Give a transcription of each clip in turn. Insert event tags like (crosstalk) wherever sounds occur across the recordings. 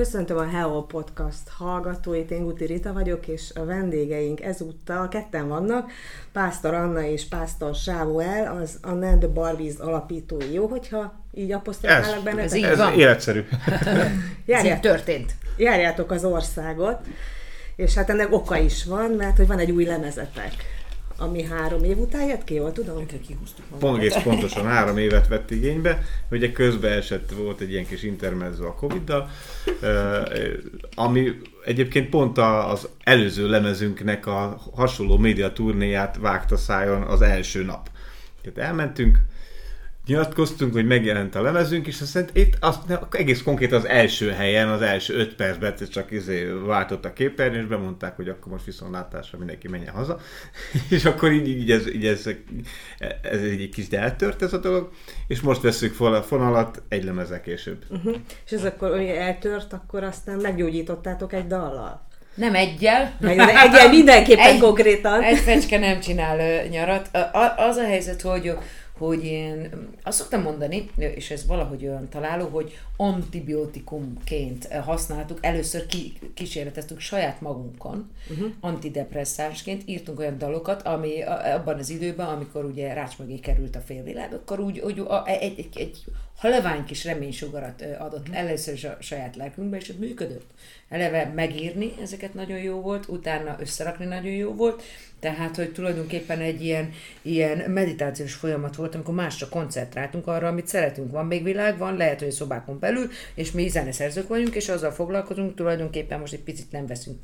Köszöntöm a Hello Podcast hallgatóit, én Guti Rita vagyok, és a vendégeink ezúttal ketten vannak, Pásztor Anna és Pásztor Sámuel, az Anna the Barbies alapítói. Jó, hogyha így apostrofálnak benne? Ez, így Ez van. életszerű. (laughs) Ez így történt. Járjátok az országot, és hát ennek oka is van, mert hogy van egy új lemezetek, ami három év után jött ki, jól tudom? Kihúztuk Pont egész pontosan három évet vett igénybe. Ugye közben esett, volt egy ilyen kis intermezzo a Covid-dal, eh, ami egyébként pont a- az előző lemezünknek a hasonló média turnéját vágta szájon az első nap. Tehát elmentünk, nyilatkoztunk, hogy megjelent a lemezünk, és aztán itt azt, ne, egész konkrét az első helyen, az első öt percben csak izé váltott a képernyő, és bemondták, hogy akkor most viszontlátásra mindenki menjen haza. (laughs) és akkor így, így, ez, így ez, ez egy kis eltört ez a dolog, és most veszük fel a fonalat egy lemezzel később. Uh-huh. És ez akkor, hogy eltört, akkor aztán meggyógyítottátok egy dallal. Nem egyel. Az egyel (laughs) mindenképpen Egy- konkrétan. Egy fecske nem csinál nyarat. Az a helyzet, hogy hogy én azt szoktam mondani, és ez valahogy olyan találó, hogy antibiotikumként használtuk, először ki, kísérleteztük saját magunkon, uh-huh. antidepresszánsként, írtunk olyan dalokat, ami abban az időben, amikor ugye rács mögé került a félvilág, akkor úgy, úgy a, egy, egy, egy halevány kis reménysugarat adott először is a saját lelkünkbe, és ez működött. Eleve megírni, ezeket nagyon jó volt, utána összerakni nagyon jó volt, tehát, hogy tulajdonképpen egy ilyen, ilyen meditációs folyamat volt, amikor másra koncentráltunk arra, amit szeretünk. Van még világ, van, lehet, hogy a szobákon belül, és mi zeneszerzők vagyunk, és azzal foglalkozunk, tulajdonképpen most egy picit nem veszünk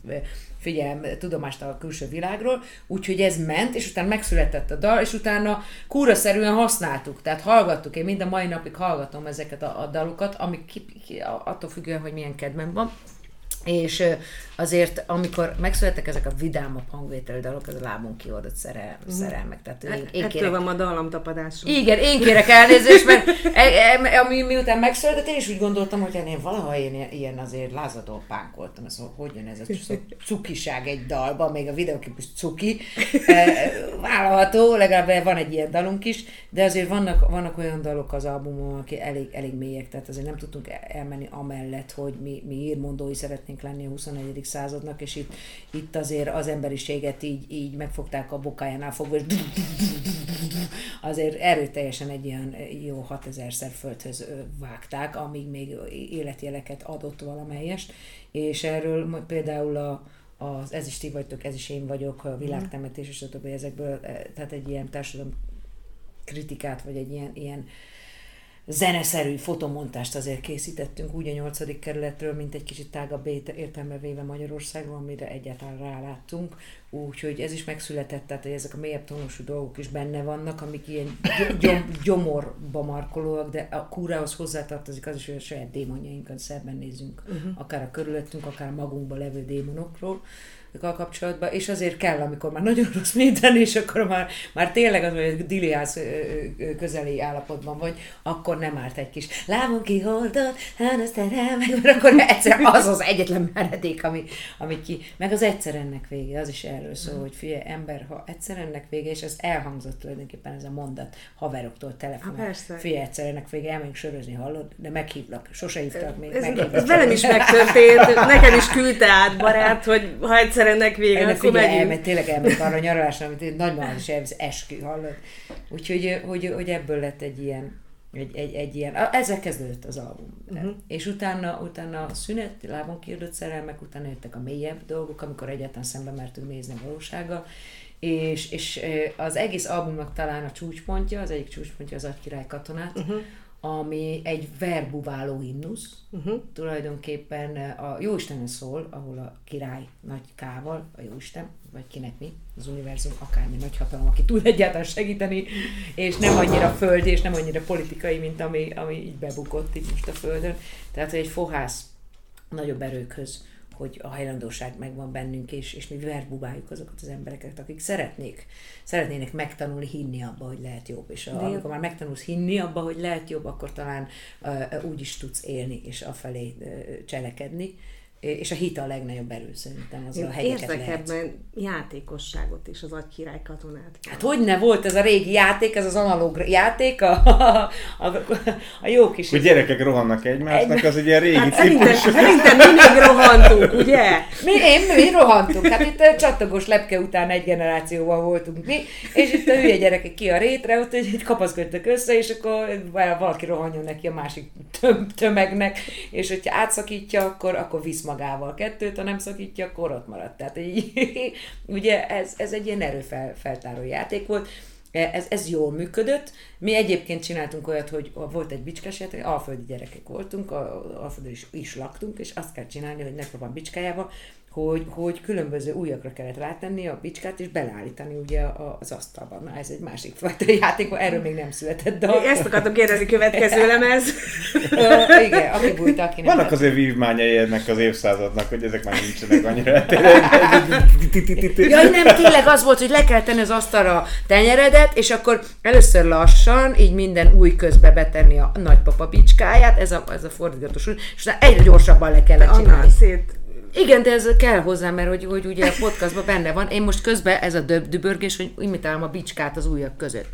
figyelm, tudomást a külső világról, úgyhogy ez ment, és utána megszületett a dal, és utána kúraszerűen használtuk, tehát hallgattuk, én minden mai napig hallgatom ezeket a, a dalokat, amik ki, ki, attól függően, hogy milyen kedvem van, és azért, amikor megszülettek ezek a vidámabb hangvételű dalok, az a lábon kiordott szerel, szerelmek. Tehát én, én Ettől kérek, van ma dallamtapadásunk. igen, én kérek elnézést, mert e, e, ami miután megszületett, én is úgy gondoltam, hogy hát én valaha én ilyen- azért lázadó pánk voltam, ez, hogy jön ez a cukiság egy dalba, még a videókép is cuki, E, vállalható, legalább van egy ilyen dalunk is, de azért vannak, vannak olyan dalok az albumon, aki elég, elég mélyek, tehát azért nem tudtunk el- elmenni amellett, hogy mi, mi írmondói szeretnénk lenni a 21. századnak, és itt, itt azért az emberiséget így, így megfogták a bokájánál fogva, és azért erőteljesen egy ilyen jó 6000-szer földhöz vágták, amíg még életjeleket adott valamelyest, és erről például a, az Ez is ti vagytok, ez is én vagyok, a világtemetés és a többi ezekből, eh, tehát egy ilyen társadalom kritikát, vagy egy ilyen, ilyen zeneszerű fotomontást azért készítettünk úgy a nyolcadik kerületről, mint egy kicsit tágabb értelme véve Magyarországról, amire egyáltalán ráláttunk. Úgyhogy ez is megszületett, tehát hogy ezek a mélyebb tónusú dolgok is benne vannak, amik ilyen gy- gyom, gyomorba markolóak, de a kúrához hozzátartozik az is, hogy a saját démonjainkat szemben nézzünk, uh-huh. akár a körülöttünk, akár a magunkban levő démonokról kapcsolatban, és azért kell, amikor már nagyon rossz minden, és akkor már, már tényleg az, hogy diliász közeli állapotban vagy, akkor nem árt egy kis lábon kiholdott, hát azt meg, mert akkor egyszer az az egyetlen meredék, ami, ami ki, meg az egyszer ennek vége, az is erről szól, hogy figyelj, ember, ha egyszer ennek vége, és ez elhangzott tulajdonképpen ez a mondat haveroktól telefonon. Figyelj, egyszer ennek vége, elmegyünk sörözni, hallod? De meghívlak, sose hívtak még. Ez, ez velem is megtörtént, nekem is küldte át barát, hogy ha egyszer ennek vége, Ennek akkor figyelj, elmegy, tényleg elmegy arra a nyaralásra, amit egy nagymamám is elvisz, eskü, hallod? Úgyhogy hogy, hogy ebből lett egy ilyen, egy, egy, egy ilyen, ezzel kezdődött az album. Uh-huh. És utána, utána szünet, lábon kiadott szerelmek, utána jöttek a mélyebb dolgok, amikor egyáltalán szembe mertünk nézni a valósággal, és, és az egész albumnak talán a csúcspontja, az egyik csúcspontja az Agykirály katonát, uh-huh. Ami egy verbuváló himnusz, uh-huh. tulajdonképpen a Jóistenen szól, ahol a király nagy kával, a Jóisten, vagy kinek mi, az univerzum, akármi nagy hatalom, aki tud egyáltalán segíteni, és nem annyira földi, és nem annyira politikai, mint ami, ami így bebukott itt most a földön. Tehát, hogy egy fohász nagyobb erőkhöz, hogy a hajlandóság megvan bennünk, és, és mi verbubáljuk azokat az embereket, akik szeretnék, szeretnének megtanulni hinni abba, hogy lehet jobb. És a, amikor már megtanulsz hinni abba, hogy lehet jobb, akkor talán uh, úgy is tudsz élni, és afelé uh, cselekedni. És a hit a legnagyobb erő szerintem, az Én a hegyeket érzek lehet. ebben játékosságot is az agykirály katonát. Hát hogy ne volt ez a régi játék, ez az analóg játék, a, a, (laughs) a, a jó kis... Hogy gyerekek rohannak egymásnak, az egy ilyen régi Hát szerintem, szerintem mi még rohantunk, ugye? Mi, én, mi rohantunk, hát itt a csatogos lepke után egy generációban voltunk mi, és itt a hülye gyerekek ki a rétre, ott így kapaszkodtak össze, és akkor valaki rohanjon neki a másik töm- tömegnek, és hogyha átszakítja, akkor, akkor visz magával kettőt, ha nem szakítja, akkor ott maradt. Tehát így, (laughs) ugye ez, ez egy ilyen erőfeltáró játék volt, ez, ez jól működött. Mi egyébként csináltunk olyat, hogy volt egy bicskás játék, alföldi gyerekek voltunk, alföldön is, is laktunk, és azt kell csinálni, hogy nekünk van bicskájába, hogy, hogy különböző újakra kellett rátenni a bicskát, és beleállítani ugye a- az asztalban. Na, ez egy másik fajta (laughs) játék, erről még nem született dal. Ezt akartam kérdezni, következő (laughs) lemez. Ö, igen, aki bújta, aki nem. Vannak azért vívmányai ennek az évszázadnak, hogy ezek már nincsenek annyira. (laughs) Jaj, nem, tényleg az volt, hogy le kell tenni az asztalra a tenyeredet, és akkor először lassan, így minden új közbe betenni a nagypapa bicskáját, ez a, ez a fordítgatós, és egyre gyorsabban le kellett Annál csinálni. szét. Igen, de ez kell hozzá, mert hogy, hogy ugye a podcastban benne van. Én most közben ez a döb, dübörgés, hogy imitálom a bicskát az ujjak között.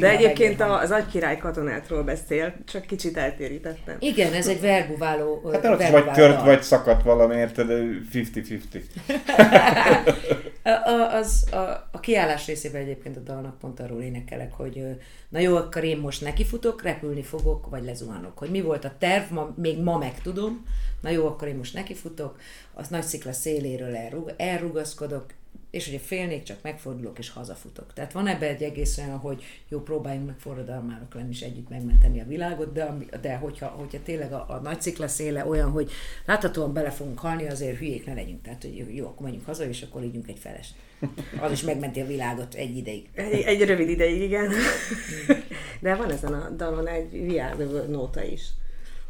De egyébként a- az agykirály katonátról beszél, csak kicsit eltérítettem. Igen, ez egy verbuváló. Hát ott vagy tört, vagy szakadt valami, érted? 50-50. (laughs) A, a, az, a, a kiállás részében egyébként a dalnak pont arról énekelek, hogy na jó, akkor én most nekifutok, repülni fogok, vagy lezuhanok. Hogy mi volt a terv, ma, még ma megtudom, na jó, akkor én most nekifutok, az nagy szikla széléről elrug, elrugaszkodok, és hogyha félnék, csak megfordulok és hazafutok. Tehát van ebben egy egész olyan, hogy jó, próbáljunk meg forradalmárok lenni és együtt megmenteni a világot, de, de hogyha, hogyha tényleg a, a nagy szikla széle olyan, hogy láthatóan bele fogunk halni, azért hülyék ne legyünk. Tehát, hogy jó, akkor menjünk haza, és akkor ígyunk egy felest. Az is megmenti a világot egy ideig. Egy, egy rövid ideig, igen. De van ezen a dalon egy VR nóta is.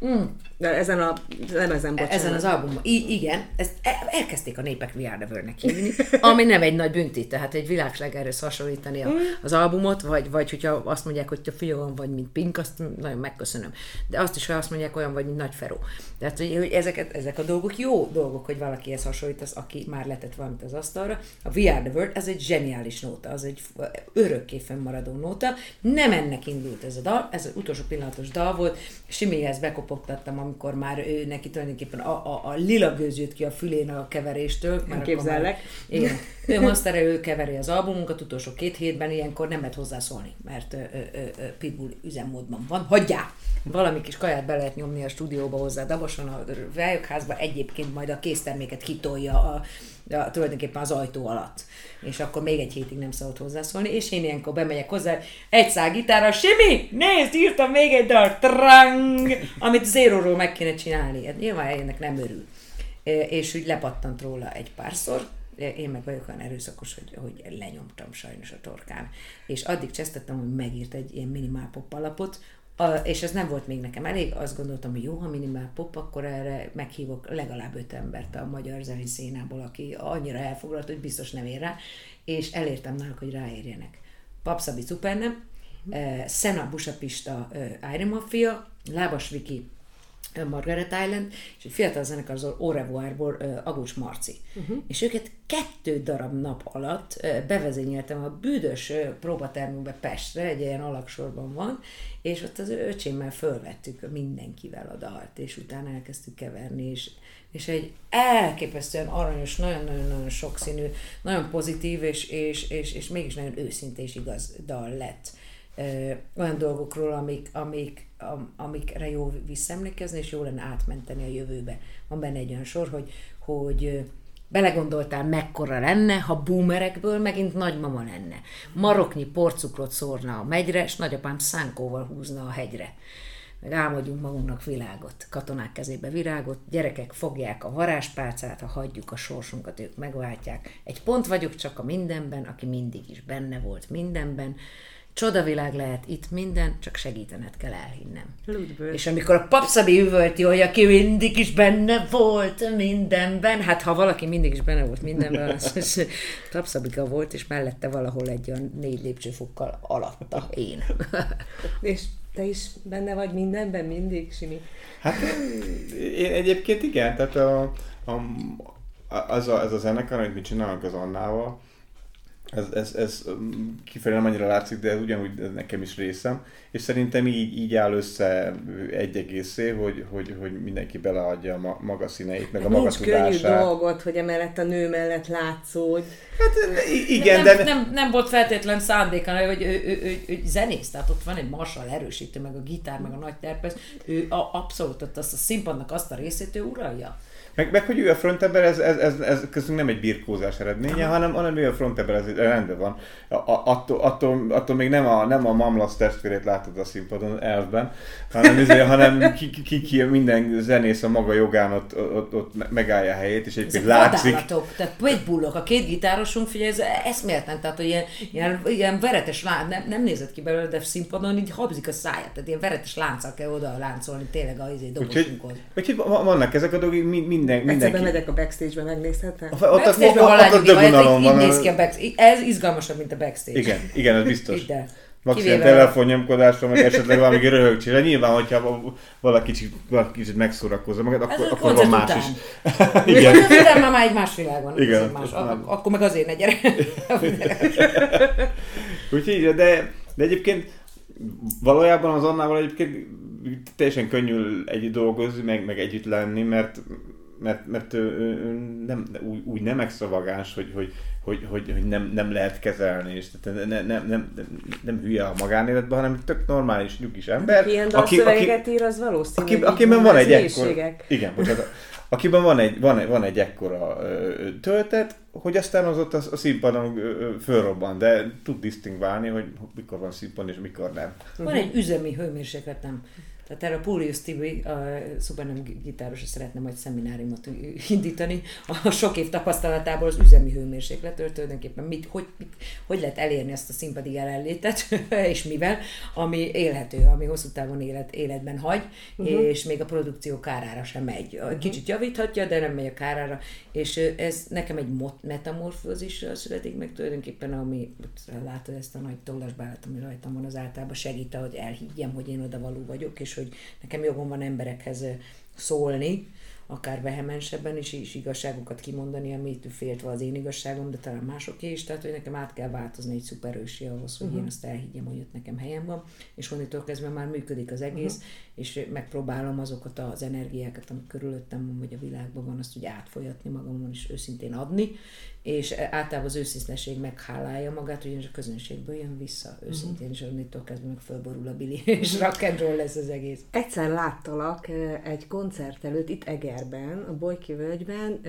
Mm. De ezen a lemezen, bocsánat. Ezen az albumon. I- igen, ezt e- elkezdték a népek VR the World-nek hívni, ami nem egy nagy bünti, tehát egy világslegerhez hasonlítani a, az albumot, vagy, vagy hogyha azt mondják, hogy te fiú olyan vagy, mint Pink, azt nagyon megköszönöm. De azt is, ha azt mondják, olyan vagy, mint Nagy Feró. Tehát, hogy, hogy ezeket, ezek a dolgok jó dolgok, hogy valakihez hasonlítasz, aki már letett valamit az asztalra. A VR the World, ez egy zseniális nóta, az egy örökké fennmaradó nóta. Nem ennek indult ez a dal, ez az utolsó pillanatos dal volt, Simihez bekopogtattam, amikor már ő neki tulajdonképpen a, a, a lila gőz jött ki a fülén a keveréstől. akkor Képzellek. Már, igen. Ő Monster, ő keveri az albumunkat utolsó két hétben, ilyenkor nem lehet hozzászólni, mert ö, ö, ö, Pitbull üzemmódban van. Hagyjál! Valami kis kaját be lehet nyomni a stúdióba hozzá, daboson a rályökházba, egyébként majd a készterméket kitolja a, a, tulajdonképpen az ajtó alatt. És akkor még egy hétig nem szabad hozzászólni, és én ilyenkor bemegyek hozzá, egy szál gitárra, Simi, nézd, írtam még egy dal, trang, amit zéróról meg kéne csinálni. Hát nyilván ennek nem örül. És úgy lepattant róla egy párszor, én meg vagyok olyan erőszakos, hogy, hogy lenyomtam sajnos a torkán. És addig csesztettem, hogy megírt egy ilyen minimál pop alapot, a, és ez nem volt még nekem elég, azt gondoltam, hogy jó, ha minimál pop, akkor erre meghívok legalább öt embert a magyar zenei szénából, aki annyira elfoglalt, hogy biztos nem ér rá, és elértem náluk, hogy ráérjenek. Papszabi Supernem, uh, Sena Busapista uh, Iron Mafia, Lábas Viki Margaret Island, és egy fiatal zenekar az Au Revoirból Agus Marci. Uh-huh. És őket kettő darab nap alatt bevezényeltem a bűdös próbatermünkbe Pestre, egy ilyen alaksorban van, és ott az öcsémmel fölvettük mindenkivel a dalt, és utána elkezdtük keverni, és, és egy elképesztően aranyos, nagyon-nagyon sokszínű, nagyon pozitív, és, és, és, és mégis nagyon őszinte és igaz dal lett ö, olyan dolgokról, amik, amik, am, amikre jó visszaemlékezni, és jó lenne átmenteni a jövőbe. Van benne egy olyan sor, hogy, hogy belegondoltál, mekkora lenne, ha boomerekből megint nagymama lenne. Maroknyi porcukrot szórna a megyre, és nagyapám szánkóval húzna a hegyre. Meg álmodjunk magunknak világot, katonák kezébe virágot, gyerekek fogják a varázspálcát, ha hagyjuk a sorsunkat, ők megváltják. Egy pont vagyok csak a mindenben, aki mindig is benne volt mindenben. Csodavilág lehet itt minden, csak segítened kell elhinnem. Ludből. És amikor a papszabi üvölti, hogy aki mindig is benne volt mindenben, hát ha valaki mindig is benne volt mindenben, az, az papszabika volt, és mellette valahol egy olyan négy lépcsőfokkal alatta én. (laughs) És Te is benne vagy mindenben mindig, Simi? Hát én egyébként igen, tehát a, a, az, a, ez a zenekar, amit mi csinálunk az Annával, ez, ez, ez kifelé nem annyira látszik, de ez ugyanúgy ez nekem is részem, és szerintem így, így áll össze egy egészé, hogy, hogy, hogy mindenki beleadja a maga színeit, meg a maga Nincs tudását. könnyű dolgot, hogy emellett a nő mellett látszódj. Hát igen, nem, de... Nem, nem volt feltétlen szándéka, hogy ő, ő, ő, ő, ő zenész, tehát ott van egy Marshall erősítő, meg a gitár, meg a nagy terpez, ő a, abszolút azt a színpadnak azt a részét ő uralja. Meg, meg hogy ő a frontember, ez, ez, ez, ez köztünk nem egy birkózás eredménye, hanem, hanem ő a frontember, ez rendben van. A, attól, attól, attól, még nem a, nem a mamlasz testvérét látod a színpadon elfben, hanem, azért, (laughs) hanem ki, ki, ki, ki, minden zenész a maga jogán ott, ott, ott megállja a helyét, és egyébként látszik. Vadállatok, tehát bullok, a két gitárosunk, figyelj, ez eszméleten, tehát hogy ilyen, ilyen, ilyen veretes lánc, nem, nem nézett ki belőle, de színpadon így habzik a száját, tehát ilyen veretes lánccal kell oda láncolni tényleg a izé, dobosunkhoz. Úgyhogy, úgyhogy vannak ezek a dolgok, mind, minden, mindenki... Egyszer bemegyek a backstage-be, megnézhetem? Ott, ott, backstage-be ott, ott, van. Így néz ki a backstage. Ez izgalmasabb, mint a backstage. Igen, igen, ez biztos. Ide. Maximum telefonnyomkodásra, meg esetleg valami röhögcsére. Nyilván, hogyha valaki kicsit, valaki kicsit megszórakozza magad, akkor, akkor van más után. is. (laughs) Igen. Utána már egy más világon. Igen. Más. Már... Akkor meg azért ne gyere. (laughs) (laughs) Úgyhogy, de, de egyébként valójában az Annával egyébként teljesen könnyű együtt dolgozni, meg, meg együtt lenni, mert mert, mert ő, ő nem, úgy, úgy nem extravagáns, hogy, hogy, hogy, hogy, hogy nem, nem lehet kezelni, és tehát nem, nem, nem, nem hülye a magánéletben, hanem tök normális, nyugis ember. Ilyen aki, aki, ír, az valószínű. Aki, akiben van egy ekkor, igen, bocsánat, akiben van egy, van, van egy ekkora töltet, hogy aztán az ott a, a színpadon fölrobban, de tud disztingválni, hogy mikor van színpad és mikor nem. Van egy üzemi hőmérsékletem. Tehát erre a Pólius Tibi, a szupernem gitáros, szeretne majd szemináriumot indítani. A sok év tapasztalatából az üzemi hőmérsékletről tulajdonképpen mit, hogy, mit, hogy lehet elérni ezt a színpadi jelenlétet, (laughs) és mivel, ami élhető, ami hosszú távon élet, életben hagy, uh-huh. és még a produkció kárára sem megy. Mhm. Kicsit javíthatja, de nem megy a kárára, és ez nekem egy metamorfózis születik meg tulajdonképpen, ami, látod ezt a nagy tollasbálat, ami rajtam van, az általában segít, hogy elhiggyem, hogy én oda való vagyok, és hogy nekem jogom van emberekhez szólni, akár vehemensebben is, is igazságokat kimondani, amit féltve az én igazságom, de talán másoké is, tehát hogy nekem át kell változni egy szuperősi ahhoz, hogy uh-huh. én azt elhiggyem, hogy ott nekem helyem van, és onnitól kezdve már működik az egész, uh-huh. És megpróbálom azokat az energiákat, amik körülöttem van, vagy a világban van, azt úgy átfolyatni magamon, és őszintén adni, és általában az őszinteség meghálálja magát, ugyanis a közönségből jön vissza őszintén, és onnitól kezdve meg fölborul a bili, (laughs) és rock and roll lesz az egész. Egyszer láttalak egy koncert előtt itt Egerben, a Bojki völgyben,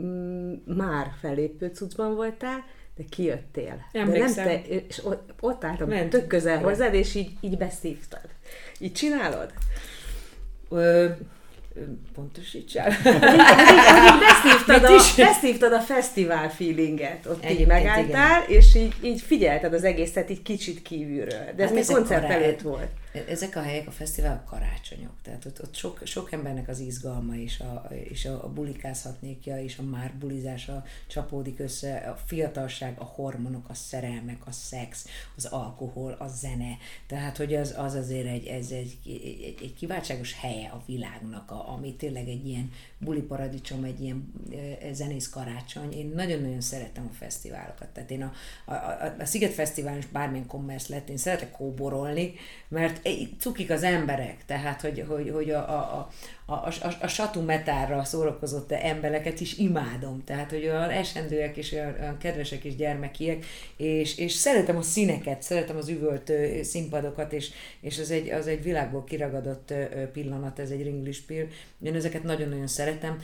mm. már felépő cuccban voltál, de kijöttél. Emlékszem. De nem te, és ott, ott álltam Ment. tök közel hozzád, és így, így beszívtad. Így csinálod? Ö, pontosítsál. beszívtad, a, beszívtad a fesztivál feelinget, ott Egyébként így megálltál, igen. és így, így figyelted az egészet így kicsit kívülről. De ez hát még koncert előtt volt ezek a helyek, a fesztivál karácsonyok, tehát ott, ott sok, sok embernek az izgalma és a, és a, a bulikázhatnékja és a már bulizása csapódik össze, a fiatalság, a hormonok, a szerelmek, a szex, az alkohol, a zene, tehát hogy az, az azért egy, ez egy, egy, egy kiváltságos helye a világnak, a, ami tényleg egy ilyen buli paradicsom, egy ilyen e, zenész karácsony. Én nagyon-nagyon szeretem a fesztiválokat, tehát én a, a, a, a Sziget Fesztivál is bármilyen commerce lett, én szeretek kóborolni, mert cukik az emberek, tehát hogy, hogy, hogy a, a, a, a, a satú metárra szórakozott embereket is imádom, tehát hogy olyan esendőek és olyan, olyan kedvesek és gyermekiek, és, és szeretem a színeket, szeretem az üvölt színpadokat, és, és az egy, az egy világból kiragadott pillanat, ez egy ringlispiel, én ezeket nagyon-nagyon szeretem.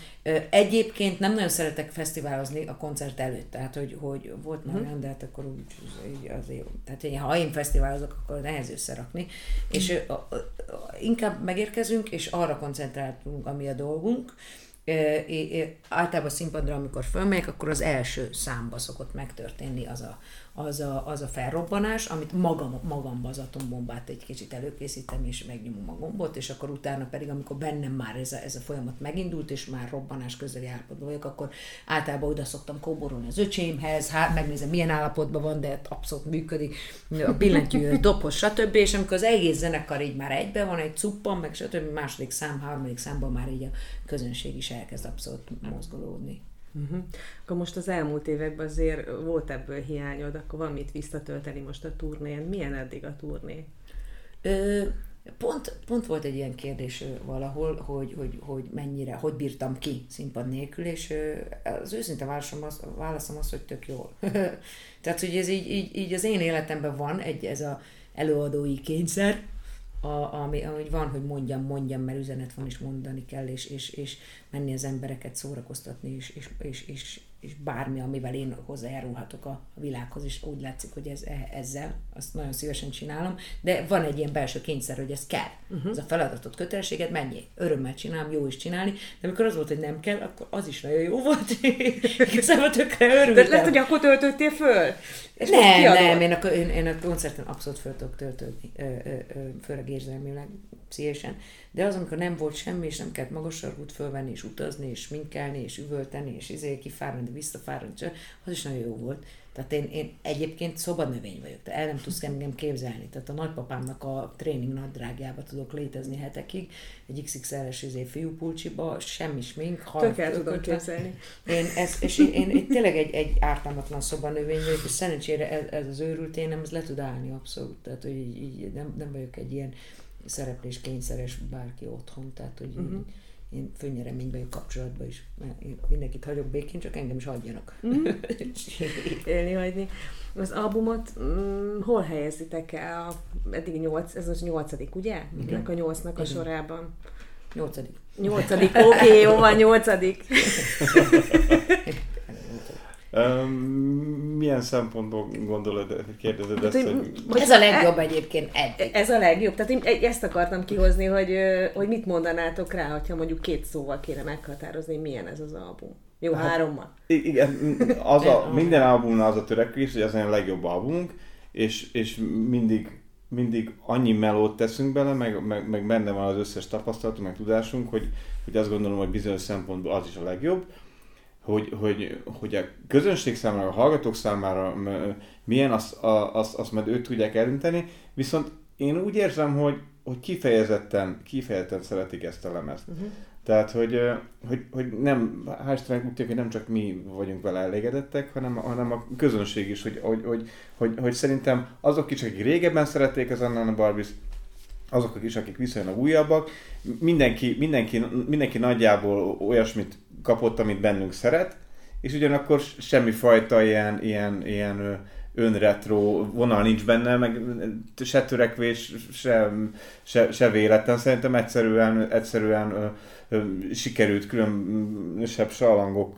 Egyébként nem nagyon szeretek fesztiválozni a koncert előtt, tehát hogy, hogy volt már mhm. olyan, de hát akkor úgy azért, tehát ha én fesztiválozok, akkor nehéz összerakni, és inkább megérkezünk, és arra koncentráltunk, ami a dolgunk, általában színpadra, amikor fölmegyek, akkor az első számba szokott megtörténni az a, az a, az a felrobbanás, amit magam, magamba az atombombát egy kicsit előkészítem, és megnyomom a gombot, és akkor utána pedig, amikor bennem már ez a, ez a folyamat megindult, és már robbanás közeli állapotban vagyok, akkor általában oda szoktam kóborolni az öcsémhez, hát megnézem, milyen állapotban van, de abszolút működik, a billentyű, (laughs) dobhoz, stb. És amikor az egész zenekar így már egyben van, egy cuppan, meg stb. második szám, harmadik számban már így a közönség is elkezd abszolút mozgolódni. Uh-huh. Akkor most az elmúlt években azért volt ebből hiányod, akkor van mit visszatölteni most a turnén. Milyen eddig a turné? Ö, pont, pont volt egy ilyen kérdés valahol, hogy, hogy, hogy mennyire, hogy bírtam ki színpad nélkül, és az őszinte válaszom az, válaszom az hogy tök jól. (laughs) Tehát, hogy ez így, így, így, az én életemben van egy ez a előadói kényszer, a, ami, ami van, hogy mondjam, mondjam, mert üzenet van, és mondani kell, és, és, és menni az embereket szórakoztatni, és, és, és, és, és bármi, amivel én hozzájárulhatok a világhoz, és úgy látszik, hogy ez, e, ezzel, azt nagyon szívesen csinálom, de van egy ilyen belső kényszer, hogy ez kell. Uh-huh. Ez a feladatot, kötelességet mennyi? Örömmel csinálom, jó is csinálni, de amikor az volt, hogy nem kell, akkor az is nagyon jó volt. (laughs) Igazából tökre örültem. De lehet, hogy akkor töltöttél föl? És nem, nem, én a, én, én a koncerten abszolút föl tudok töltődni, főleg érzelmileg, pszichésen. De az, amikor nem volt semmi, és nem kellett magas sarkút fölvenni, és utazni, és minkelni, és üvölteni, és izé kifárni, visszafárni, az is nagyon jó volt. Tehát én, én egyébként szobadnövény vagyok, tehát el nem tudsz engem képzelni. Tehát a nagypapámnak a tréning nadrágjába tudok létezni hetekig, egy XXL-es izé fiúpulcsiba, semmi smink, Tök el tudom képzelni. Én, ez, és én, én, én, tényleg egy, egy ártalmatlan szobanövény vagyok, és szerencsére ez, ez az őrült énem, ez le tud állni abszolút. Tehát, hogy így, így nem, nem vagyok egy ilyen szereplés kényszeres bárki otthon, tehát hogy uh-huh. én főnyereményben kapcsolatban is, mert én mindenkit hagyok békén, csak engem is hagyjanak. (laughs) Uh-huh. Élni hagyni. Az albumot mm, hol helyezitek el? Eddig nyolc, ez az nyolcadik, ugye? Igen. a nyolcnak a Igen. sorában. Nyolcadik. Nyolcadik, oké, okay, jó van, nyolcadik. (laughs) milyen szempontból gondolod, kérdezed ezt, hogy... Ez a legjobb egyébként eddig. Ez a legjobb. Tehát én ezt akartam kihozni, hogy, hogy mit mondanátok rá, hogyha mondjuk két szóval kéne meghatározni, milyen ez az album. Jó, hát, hárommal. Igen, az a, minden albumnál az a törekvés, hogy ez a legjobb albumunk, és, és mindig, mindig annyi melót teszünk bele, meg, meg, meg benne van az összes tapasztalatunk, meg tudásunk, hogy, hogy azt gondolom, hogy bizonyos szempontból az is a legjobb hogy, hogy, hogy a közönség számára, a hallgatók számára milyen, azt, azt, azt majd őt tudják elinteni, viszont én úgy érzem, hogy, hogy kifejezetten, kifejezetten szeretik ezt a lemezt. Uh-huh. Tehát, hogy, hogy, hogy nem, Istennek úgy hogy nem csak mi vagyunk vele elégedettek, hanem, hanem a közönség is, hogy, hogy, hogy, hogy, hogy szerintem azok is, akik régebben szerették az Anna Barbies, azok is, akik viszonylag újabbak, mindenki, mindenki, mindenki nagyjából olyasmit kapott, amit bennünk szeret, és ugyanakkor semmi fajta ilyen, ilyen, ilyen önretro vonal nincs benne, meg se törekvés, se, se, se véletlen. Szerintem egyszerűen, egyszerűen ö, ö, sikerült különösebb salangok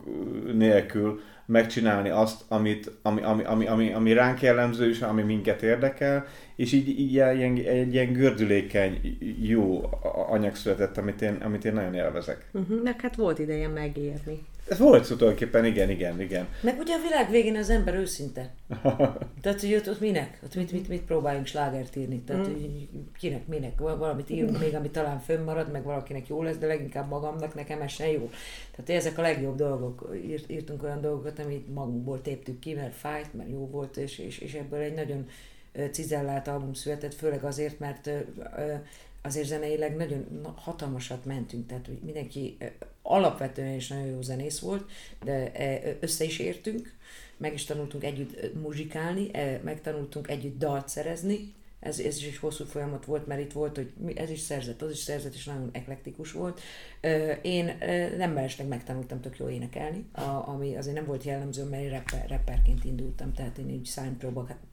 nélkül megcsinálni azt, amit, ami, ami, ami, ami, ami ránk jellemző, és ami minket érdekel, és így, így ilyen, egy ilyen gördülékeny, jó anyag született, amit én, amit én nagyon élvezek. Uh-huh, meg hát volt ideje megérni. Ez volt szó tulajdonképpen, igen, igen, igen. Meg ugye a világ végén az ember őszinte. (laughs) Tehát, hogy ott, ott minek? Ott mit, mit, mit próbáljunk slágert írni? Tehát, mm. hogy kinek, minek? Valamit írunk még, ami talán fönnmarad, meg valakinek jó lesz, de leginkább magamnak, nekem ez jó. Tehát ezek a legjobb dolgok. Írt, írtunk olyan dolgokat, amit magunkból téptük ki, mert fájt, mert jó volt, és, és, és ebből egy nagyon cizellált album született, főleg azért, mert azért zeneileg nagyon hatalmasat mentünk, tehát hogy mindenki alapvetően is nagyon jó zenész volt, de össze is értünk, meg is tanultunk együtt muzsikálni, megtanultunk együtt dalt szerezni, ez, ez is egy hosszú folyamat volt, mert itt volt, hogy ez is szerzett, az is szerzett, és nagyon eklektikus volt. Én nem mellesleg megtanultam tök jó énekelni, ami azért nem volt jellemző, mert én rapper, rapperként indultam, tehát én egy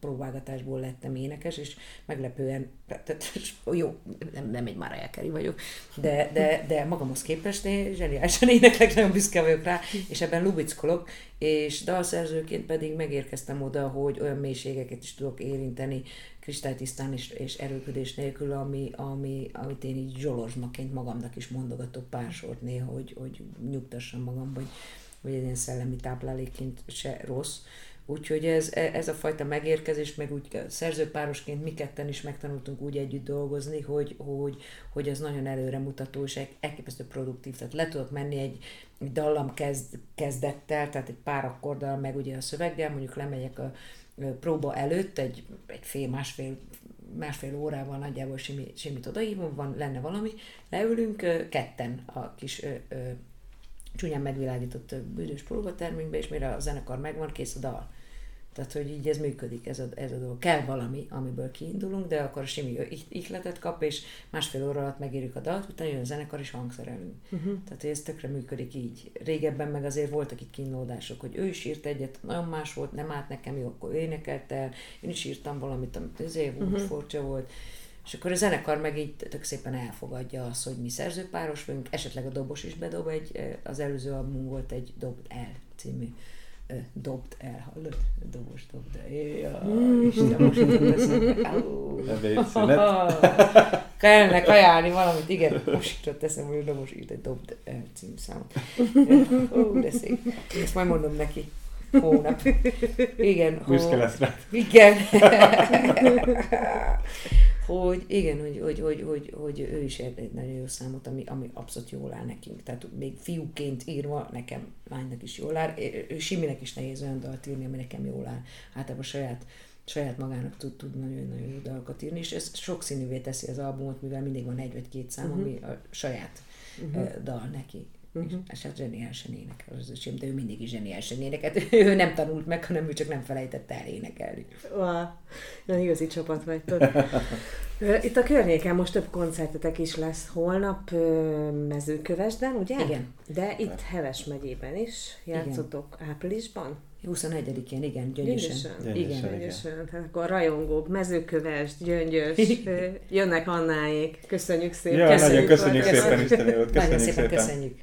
próbálgatásból lettem énekes, és meglepően, tehát jó, nem, nem egy Mariah Carey vagyok, de, de, de magamhoz képest én zseniálisan éneklek, nagyon büszke vagyok rá, és ebben lubickolok, és dalszerzőként pedig megérkeztem oda, hogy olyan mélységeket is tudok érinteni, kristálytisztán és, és erőködés nélkül, ami, ami, amit én így zsolozmaként magamnak is mondogatok pár sort néha, hogy, hogy nyugtassam magam, hogy, hogy egy ilyen szellemi táplálékként se rossz. Úgyhogy ez, ez a fajta megérkezés, meg úgy szerzőpárosként mi ketten is megtanultunk úgy együtt dolgozni, hogy, hogy, hogy ez nagyon előremutató és elképesztő produktív. Tehát le tudok menni egy dallam kezd, kezdettel, tehát egy pár akkorddal, meg ugye a szöveggel, mondjuk lemegyek a próba előtt, egy, egy fél, másfél, másfél órával nagyjából simi, simit odaívom, van, lenne valami, leülünk ketten a kis ö, ö, csúnyán megvilágított bűnös próbatermünkbe, és mire a zenekar megvan, kész a dal. Tehát, hogy így ez működik, ez a, ez a dolog. Kell valami, amiből kiindulunk, de akkor a simi ihletet kap, és másfél óra alatt megírjuk a dalt, utána jön a zenekar, és hangszerelünk. Uh-huh. Tehát, hogy ez tökre működik így. Régebben meg azért voltak itt kínlódások, hogy ő is írt egyet, nagyon más volt, nem állt nekem jó, akkor ő énekelt el, én is írtam valamit, amit azért volt, uh-huh. furcsa volt. És akkor a zenekar meg így tök szépen elfogadja azt, hogy mi szerzőpáros vagyunk, esetleg a dobos is bedob egy, az előző album volt egy Dob El című dobd el, hallod? Dobos, dobd el. Ja, Isten, most jutott (laughs) Kellene kajálni valamit, igen, most jutott eszembe, hogy dobos írt egy dobd el címszámot. Ó, de szép. Ezt majd mondom neki hónap. Igen. Büszke lesz rá. Igen. (laughs) hogy igen, hogy, hogy, hogy, hogy, hogy ő is ért egy nagyon jó számot, ami, ami abszolút jól áll nekünk. Tehát még fiúként írva nekem lánynak is jól áll. Ő Siminek is nehéz olyan dalt írni, ami nekem jól áll. Általában saját saját magának tud, tud nagyon-nagyon jó dalokat írni, és ez sokszínűvé teszi az albumot, mivel mindig van egy vagy két szám, uh-huh. ami a saját uh-huh. dal neki. Uh-huh. És hát zseniálisan énekel az öcsém, de ő mindig is zseniálisan énekelt. (laughs) Ő nem tanult meg, hanem ő csak nem felejtette el énekelni. Wow. Na, igazi csapat vagytok. (laughs) Itt a környéken most több koncertetek is lesz holnap mezőkövesden, ugye? Igen. De itt Heves megyében is játszotok igen. áprilisban? 21-én, igen, gyöngyösen. Gyöngyösen. Igen. Gyöngyösen. Tehát akkor rajongók, mezőköves, gyöngyös, jönnek Annáék. Köszönjük szépen. Ja, köszönjük nagyon köszönjük szépen, Isten Köszönjük nagyon szépen, köszönjük.